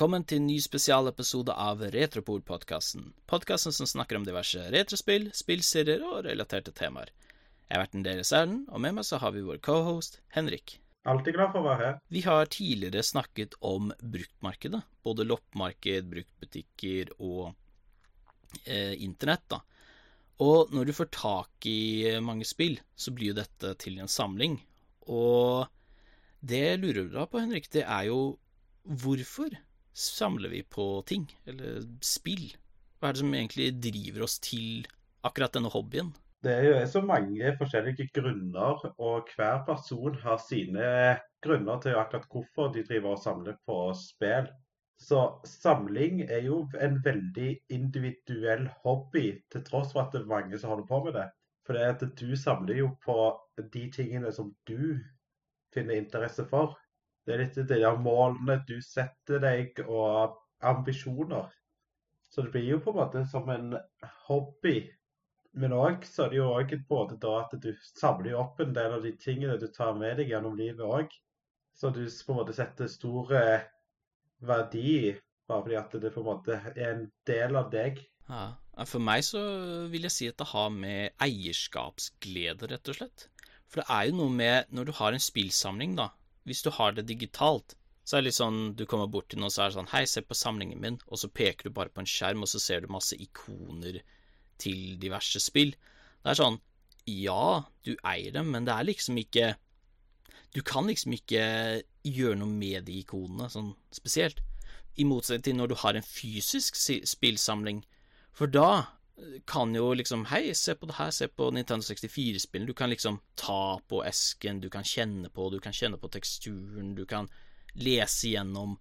Velkommen til en ny spesialepisode av Retropol-podkasten. Podkasten som snakker om diverse retrospill, spillserier og relaterte temaer. Jeg har vært en del av Erlend, og med meg så har vi vår cohost Henrik. Alltid glad for å være her. Vi har tidligere snakket om bruktmarkedet. Både loppemarked, bruktbutikker og eh, internett, da. Og når du får tak i mange spill, så blir jo dette til en samling. Og det lurer du da på, Henrik, det er jo hvorfor samler vi på ting, eller spill? Hva er det som egentlig driver oss til akkurat denne hobbyen? Det er jo så mange forskjellige grunner, og hver person har sine grunner til akkurat hvorfor de driver og samler på spill. Så samling er jo en veldig individuell hobby, til tross for at det er mange som holder på med det. For det er at du samler jo på de tingene som du finner interesse for. Det er litt de der målene du setter deg, og ambisjoner. Så det blir jo på en måte som en hobby. Men òg så er det jo òg da at du samler opp en del av de tingene du tar med deg gjennom livet òg. Så du på en måte setter store verdi, bare fordi at det på en måte er en del av deg. Ja, For meg så vil jeg si at det har med eierskapsglede, rett og slett. For det er jo noe med når du har en spillsamling, da. Hvis du har det digitalt, så er det litt sånn du kommer bort til noen så er det sånn Hei, se på samlingen min. Og så peker du bare på en skjerm, og så ser du masse ikoner til diverse spill. Det er sånn Ja, du eier dem, men det er liksom ikke Du kan liksom ikke gjøre noe med de ikonene, sånn spesielt. I motsetning til når du har en fysisk spillsamling, for da kan jo liksom Hei, se på det her, se på Nintendo 64-spillene. Du kan liksom ta på esken, du kan kjenne på, du kan kjenne på teksturen, du kan lese gjennom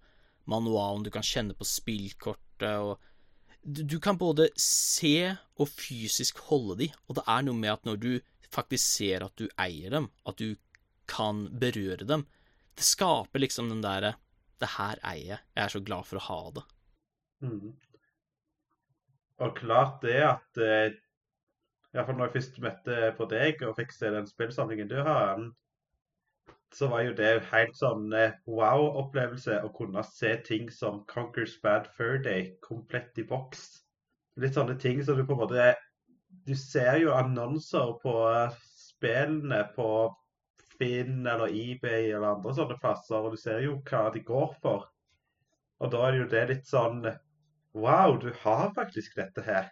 manualen, du kan kjenne på spillkortet og Du kan både se og fysisk holde de, og det er noe med at når du faktisk ser at du eier dem, at du kan berøre dem, det skaper liksom den derre Det her eier jeg. Jeg er så glad for å ha det. Mm. Og klart det at eh, Iallfall når jeg først møtte på deg og fikk se den spillsamlingen du har, så var jo det helt sånn eh, wow-opplevelse å kunne se ting som Conquers Bad Fur Day komplett i boks. Litt sånne ting som du på en måte Du ser jo annonser på spillene på Finn eller eBay eller andre sånne plasser, og du ser jo hva de går for. Og da er det jo det litt sånn Wow, du har faktisk dette her.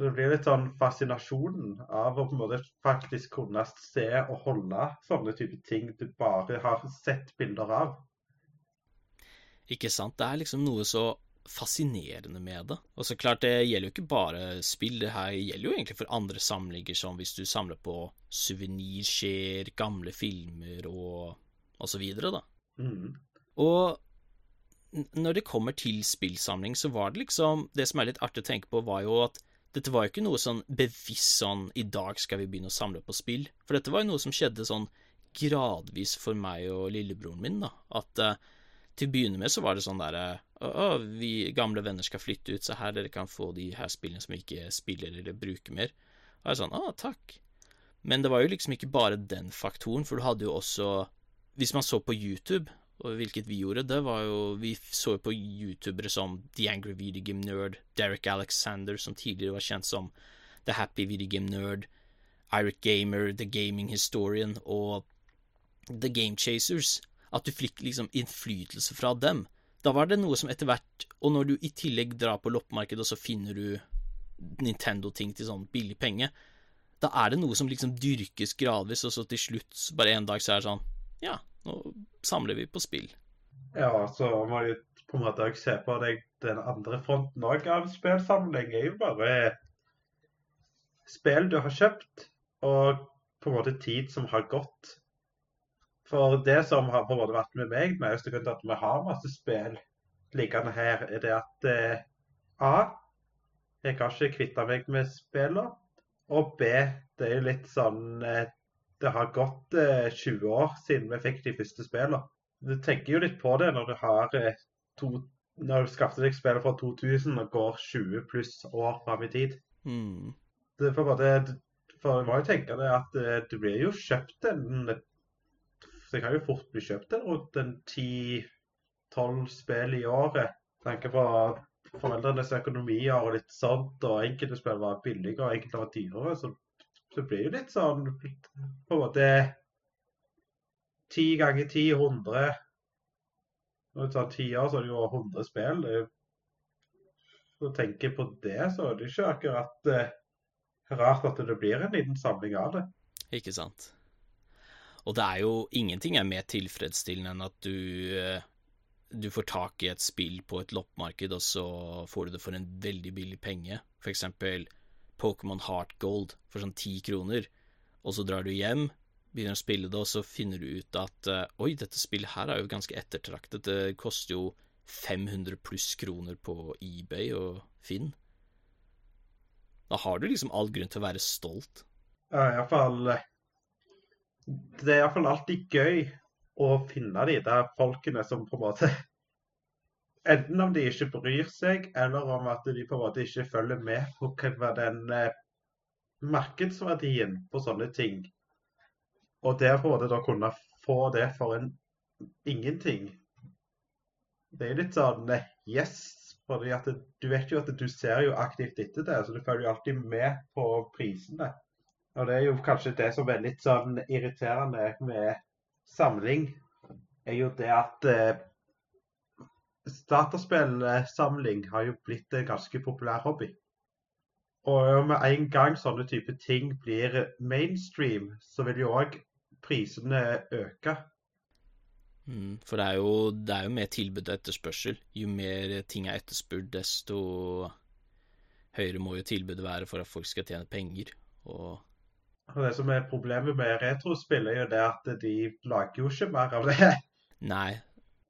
Det blir litt sånn fascinasjonen av å på en måte faktisk kunne se og holde sånne type ting du bare har sett bilder av. Ikke sant. Det er liksom noe så fascinerende med det. Og så klart, det gjelder jo ikke bare spill, det her gjelder jo egentlig for andre samlinger, som hvis du samler på suvenirskjeer, gamle filmer og, og så videre, da. Mm. Og når det kommer til spillsamling, så var det liksom Det som er litt artig å tenke på, var jo at dette var jo ikke noe sånn bevisst sånn I dag skal vi begynne å samle på spill. For dette var jo noe som skjedde sånn gradvis for meg og lillebroren min, da. At uh, til å begynne med så var det sånn derre Å, vi gamle venner skal flytte ut, så her dere kan få de her spillene som vi ikke spiller eller bruker mer. Og jeg sånn Å, takk. Men det var jo liksom ikke bare den faktoren, for du hadde jo også Hvis man så på YouTube, og hvilket vi gjorde, det var jo Vi så på youtubere som The Angry Video Game Nerd, Derek Alexander, som tidligere var kjent som The Happy Video Game Nerd, Irate Gamer, The Gaming Historian og The Game Chasers. At du fikk liksom innflytelse fra dem. Da var det noe som etter hvert Og når du i tillegg drar på loppemarkedet, og så finner du Nintendo-ting til sånn billig penge, da er det noe som liksom dyrkes gradvis, og så til slutt, bare en dag, så er det sånn Ja, nå samler vi på spill. Ja, så må jeg på en måte også se på deg den andre fronten òg av spillsamling. er jo bare spill du har kjøpt, og på en måte tid som har gått. For det som har på en måte vært med meg, med grunnen til at vi har masse spill liggende her, er det at eh, A. Jeg har ikke kvitta meg med spillene. Og B. Det er jo litt sånn eh, det har gått eh, 20 år siden vi fikk de første spillene. Du tenker jo litt på det når du har eh, to, når du skaffet deg spillet fra 2000 og går 20 pluss år fram i tid. Mm. Det, for, det, for jeg må jo tenke det at eh, du blir jo kjøpt en Det kan jo fort bli kjøpt en rundt en 10-12 spill i året tenker på foreldrenes økonomier og litt sånt, og enkelte spill var billigere og enkelte var dyrere, så, så blir det jo litt sånn på en måte ti ganger ti, hundre Når du tar ti år, så er det jo 100 spill. Du tenker på det, så er det ikke akkurat eh, rart at det blir en liten samling av det. Ikke sant. Og det er jo ingenting er mer tilfredsstillende enn at du eh, du får tak i et spill på et loppemarked, og så får du det for en veldig billig penge. For eksempel Pokémon Heart Gold for sånn ti kroner. Og så drar du hjem, begynner å spille det, og så finner du ut at uh, oi, dette spillet her er jo ganske ettertraktet. Det koster jo 500 pluss kroner på eBay og Finn. Da har du liksom all grunn til å være stolt. Ja, iallfall Det er iallfall alltid gøy å finne de der folkene som på en måte Enten om de ikke bryr seg, eller om at de på en måte ikke følger med på hva den eh, markedsverdien på sånne ting. Og der på en måte da kunne få det for en ingenting. Det er litt sånn eh, yes. fordi at Du vet jo at du ser jo aktivt etter det, så du følger jo alltid med på prisene. Og det er jo kanskje det som er litt sånn irriterende med samling, er jo det at eh, dataspillsamling har jo blitt en ganske populær hobby. Og med en gang sånne type ting blir mainstream, så vil jo òg prisene øke. Mm, for det er, jo, det er jo mer tilbud og etterspørsel. Jo mer ting er etterspurt, desto høyere må jo tilbudet være for at folk skal tjene penger. Og og Det som er problemet med retrospill, er jo det at de lager jo ikke mer av det. Nei.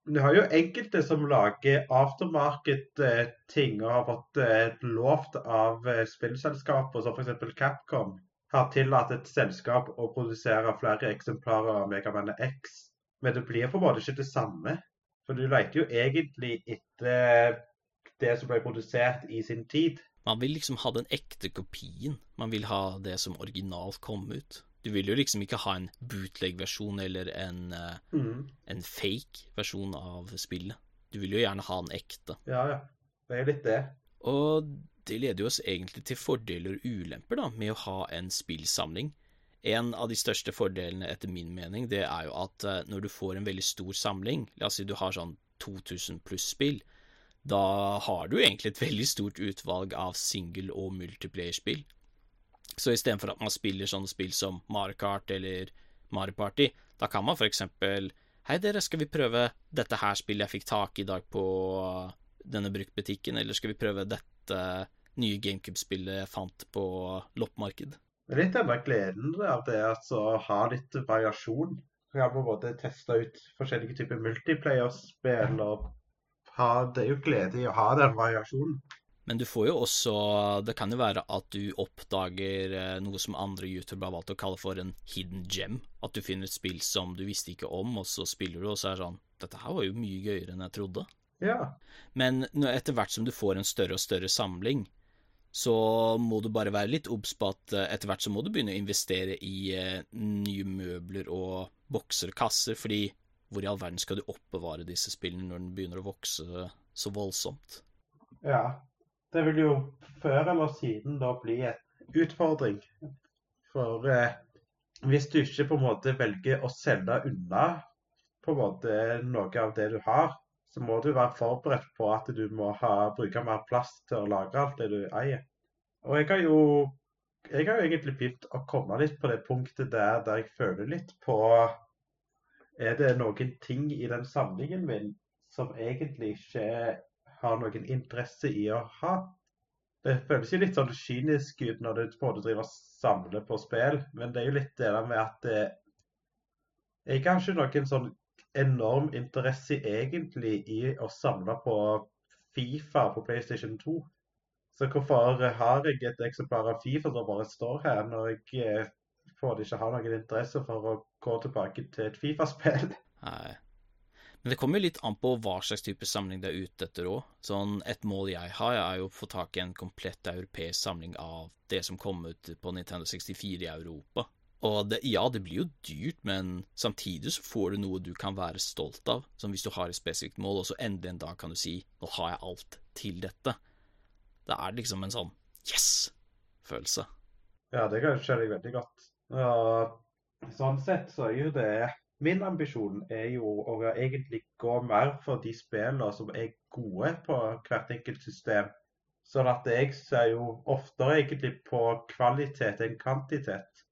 Du har jo enkelte som lager aftermarket-ting og har fått eh, lovt av eh, spillselskaper, som f.eks. Capcom, har tillatt et selskap å produsere flere eksemplarer av Megaman X. Men det blir på en måte ikke det samme. For du leter jo egentlig etter det som ble produsert i sin tid. Man vil liksom ha den ekte kopien. Man vil ha det som originalt kom ut. Du vil jo liksom ikke ha en bootleg-versjon eller en, uh, mm. en fake versjon av spillet. Du vil jo gjerne ha en ekte. Ja, ja. Det er litt det. Og det leder jo oss egentlig til fordeler og ulemper da, med å ha en spillsamling. En av de største fordelene, etter min mening, det er jo at uh, når du får en veldig stor samling, la oss si du har sånn 2000 pluss spill, da har du egentlig et veldig stort utvalg av single- og multiplayer-spill. Så istedenfor at man spiller sånne spill som Mario Kart eller Mario Party, da kan man for eksempel Hei, dere, skal vi prøve dette her spillet jeg fikk tak i i dag på denne bruktbutikken, eller skal vi prøve dette nye GameCube-spillet jeg fant på loppemarked? Litt av gleden av det altså, å ha litt variasjon. Jeg har på en måte testa ut forskjellige typer multiplayer-spill og det er jo glede i å ha den variasjonen. Men du får jo også Det kan jo være at du oppdager eh, noe som andre youtubere har valgt å kalle for en hidden gem. At du finner et spill som du visste ikke om, og så spiller du, og så er det sånn Dette her var jo mye gøyere enn jeg trodde. Ja. Men etter hvert som du får en større og større samling, så må du bare være litt obs på at eh, etter hvert så må du begynne å investere i eh, nye møbler og bokser og kasser, fordi hvor i all verden skal du oppbevare disse spillene når den begynner å vokse så voldsomt? Ja, det vil jo før eller siden da bli en utfordring. For eh, hvis du ikke på en måte velger å selge unna på en måte noe av det du har, så må du være forberedt på at du må ha, bruke mer plass til å lagre alt det du eier. Og jeg har jo jeg har jo egentlig begynt å komme litt på det punktet der, der jeg føler litt på er det noen ting i den samlingen min som egentlig ikke har noen interesse i å ha? Det føles jo litt sånn kynisk ut når du både driver og samler på spill, men det er jo litt det der med at det, er jeg har ikke noen sånn enorm interesse egentlig i å samle på Fifa på PlayStation 2. Så hvorfor har jeg et eksemplar av Fifa som bare står her, når jeg eh, får det ikke ha noen interesse for å gå tilbake til et Fifa-spill. Nei. Men det kommer jo litt an på hva slags type samling det er ute etter òg. Sånn, et mål jeg har, er jo å få tak i en komplett europeisk samling av det som kom ut på Nintendo 64 i Europa. Og det, ja, det blir jo dyrt, men samtidig så får du noe du kan være stolt av. Som hvis du har et spesifikt mål, og så endelig en dag kan du si 'nå har jeg alt til dette'. Det er liksom en sånn yes-følelse. Ja, det kan skjønne veldig godt. Ja, sånn sett så er jo det Min ambisjon er jo å egentlig gå mer for de spillene som er gode på hvert enkelt system. Sånn at jeg ser jo oftere egentlig på kvalitet enn kvantitet.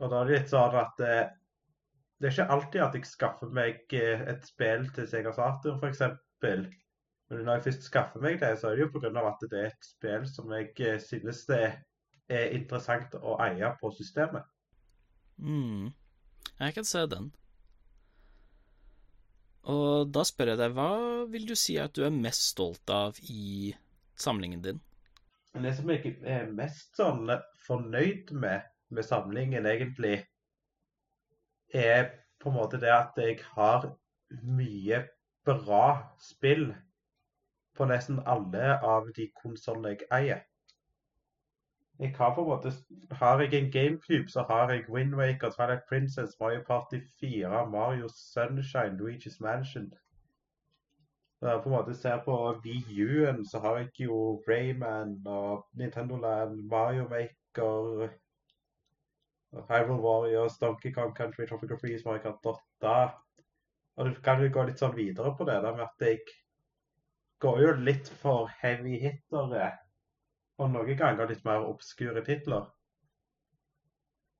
Og da er det litt sånn at det, eh, det er ikke alltid at jeg skaffer meg eh, et spill til Sega Saturn f.eks. Men når jeg først skaffer meg det, så er det jo pga. at det er et spill som jeg eh, synes det er interessant å eie på systemet. Mm. Jeg kan se den. Og da spør jeg deg, hva vil du si at du er mest stolt av i samlingen din? Det som jeg er mest sånn fornøyd med med samlingen egentlig er på en måte det at jeg har mye bra spill på nesten alle av de konsollene jeg eier. Jeg har på en måte Har jeg en GameCube, så har jeg Windwaker, Twilight Princess, Mario Party 4, Mario Sunshine, Luigi's Mansion. Når jeg på en måte ser på VU-en, så har jeg jo Rayman og Nintendo Land, Mario Maker Hyrule Warriors, Donkey Kong Country, Tropical Freeze, Mario Kart 8. Og du kan jo gå litt sånn videre på det der med at jeg går jo litt for heavy hittere. Og noen ganger litt mer obskure titler.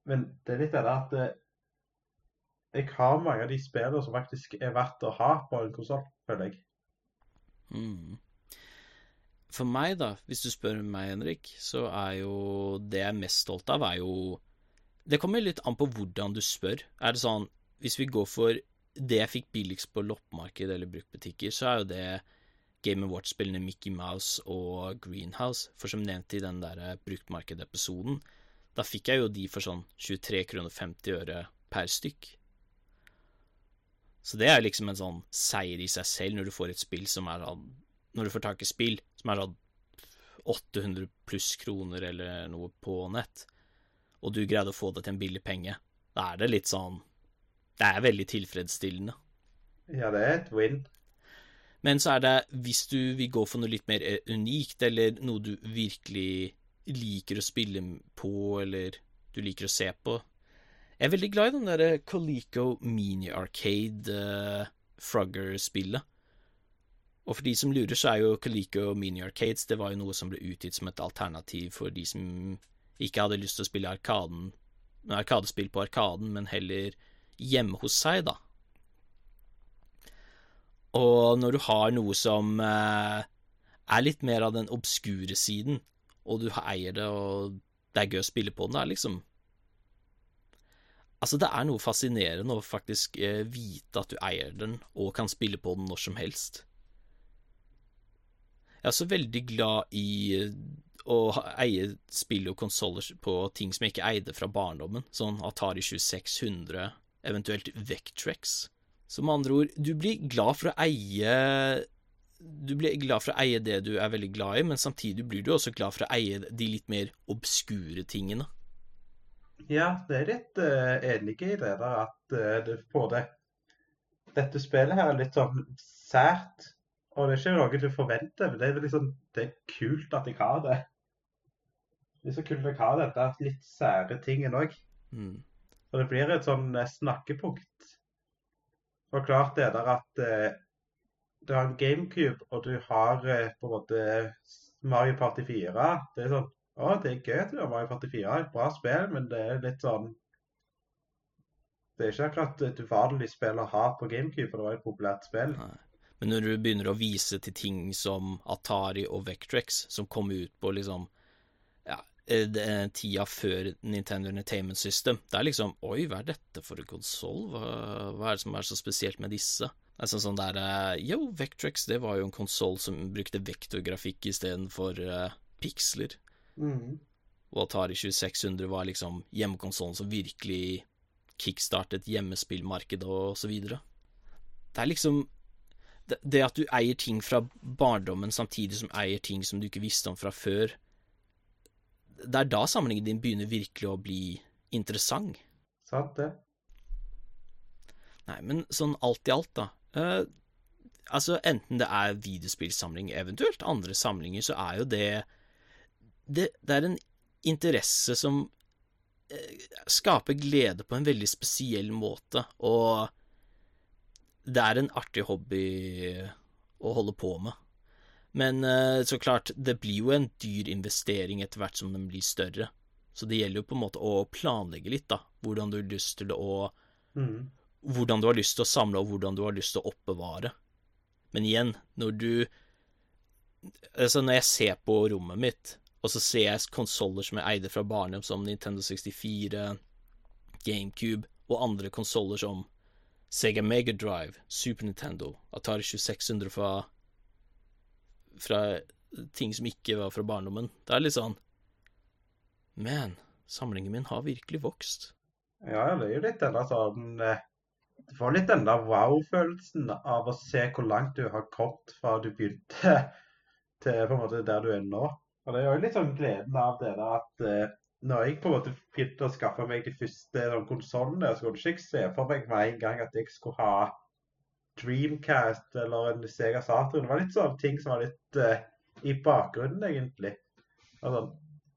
Men det er litt det at eh, jeg har mange av de spillene som faktisk er verdt å ha på en konsoll, føler jeg. Mm. For meg, da, hvis du spør meg, Henrik, så er jo det jeg er mest stolt av, er jo det kommer litt an på hvordan du spør. Er det sånn Hvis vi går for det jeg fikk billigst på loppemarked eller bruktbutikker, så er jo det Game Watch-spillene Mickey Mouse og Greenhouse. For som nevnt i den der eh, bruktmarkedepisoden, da fikk jeg jo de for sånn 23 kroner 50 øre per stykk. Så det er liksom en sånn seier i seg selv når du får et spill som er sånn Når du får tak i spill som er sånn 800 pluss kroner eller noe på nett og du greide å få det til en billig penge, da er det litt sånn Det er veldig tilfredsstillende. Ja, det er et win. Men så er det, hvis du vil gå for noe litt mer eh, unikt, eller noe du virkelig liker å spille på, eller du liker å se på Jeg er veldig glad i den derre Coleco Mini Arcade uh, Frogger-spillet. Og for de som lurer, så er jo Coleco Mini Arcades Det var jo noe som ble utgitt som et alternativ for de som ikke hadde lyst til å spille arkaden, arkadespill på Arkaden, men heller hjemme hos seg, da. Og når du har noe som eh, er litt mer av den obskure siden, og du eier det, og det er gøy å spille på den, det er liksom Altså, det er noe fascinerende å faktisk eh, vite at du eier den, og kan spille på den når som helst. Jeg er også veldig glad i å eie spill og konsoller på ting som jeg ikke eide fra barndommen, sånn Atari 2600, eventuelt Vectrex. Så med andre ord, du blir glad for å eie Du blir glad for å eie det du er veldig glad i, men samtidig blir du også glad for å eie de litt mer obskure tingene. Ja, det er litt uh, enig i det der at uh, det, både dette spillet her er litt sånn sært. Og det er ikke noe du forventer, men det er, liksom, det er kult at jeg har det. Det er så kult at jeg ha dette litt sære tingen òg. Mm. Og det blir et sånn eh, snakkepunkt. Og klart det der at eh, du har en GameCube, og du har eh, på en måte Mario Party 4. Det er sånn Å, det er gøy at du har Mario Party 4. Et bra spill, men det er litt sånn Det er ikke akkurat et uvanlig spill å ha på GameCube, for det var et populært spill. Nei. Men når du begynner å vise til ting som Atari og Vectrex, som kom ut på liksom Eh, tida før Nintendo Entertainment System. Det er liksom Oi, hva er dette for en konsoll? Hva, hva, er det som er så spesielt med disse? Det er sånn, sånn der eh, Yo, Vectrex, det var jo en konsoll som brukte vektorgrafikk istedenfor uh, piksler. Mm. Og Atari 2600 var liksom hjemmekonsollen som virkelig kickstartet hjemmespillmarkedet og så videre. Det er liksom det, det at du eier ting fra barndommen samtidig som eier ting som du ikke visste om fra før, det er da sammenhengen din begynner virkelig å bli interessant. Sant det. Nei, men sånn alt i alt, da. Eh, altså, enten det er videospillsamling, eventuelt andre samlinger, så er jo det Det, det er en interesse som eh, skaper glede på en veldig spesiell måte, og det er en artig hobby å holde på med. Men eh, så klart, det blir jo en dyr investering etter hvert som den blir større. Så det gjelder jo på en måte å planlegge litt, da. Hvordan du har lyst til å Mm. Hvordan du har lyst til å samle, og hvordan du har lyst til å oppbevare. Men igjen, når du Altså, når jeg ser på rommet mitt, og så ser jeg konsoller som jeg eide fra barndom, som Nintendo 64, GameCube, og andre konsoller som Sega Megadrive, Super Nintendo, Atari 2600 fra fra ting som ikke var fra barndommen. Det er litt sånn Man, samlingen min har virkelig vokst. Ja, det er jo litt denne sånn eh, Du får litt den der wow-følelsen av å se hvor langt du har kommet fra du begynte, til på en måte der du er nå. Og det er jo litt sånn gleden av det der at eh, når jeg på en måte begynte å skaffe meg de første sånn, konsollene, så jeg ikke se for meg med en gang at jeg skulle ha Dreamcast eller en Sega Saturn. Det var litt sånn ting som var litt uh, i bakgrunnen, egentlig. Altså,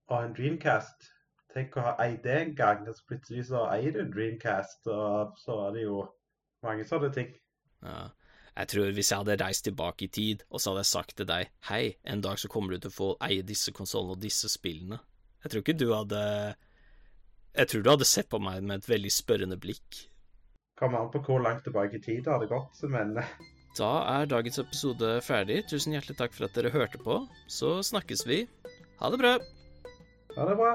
og en Dreamcast Tenk å ha eid det en gang, og så plutselig så eier du Dreamcast, og så er det jo mange sånne ting. Ja. Jeg tror hvis jeg hadde reist tilbake i tid, og så hadde jeg sagt til deg Hei, en dag så kommer du til å få eie disse konsollene og disse spillene. Jeg tror ikke du hadde Jeg tror du hadde sett på meg med et veldig spørrende blikk. Kommer an på hvor langt tilbake i tid det hadde gått, men eh, Da er dagens episode ferdig. Tusen hjertelig takk for at dere hørte på. Så snakkes vi. Ha det bra. ha det bra.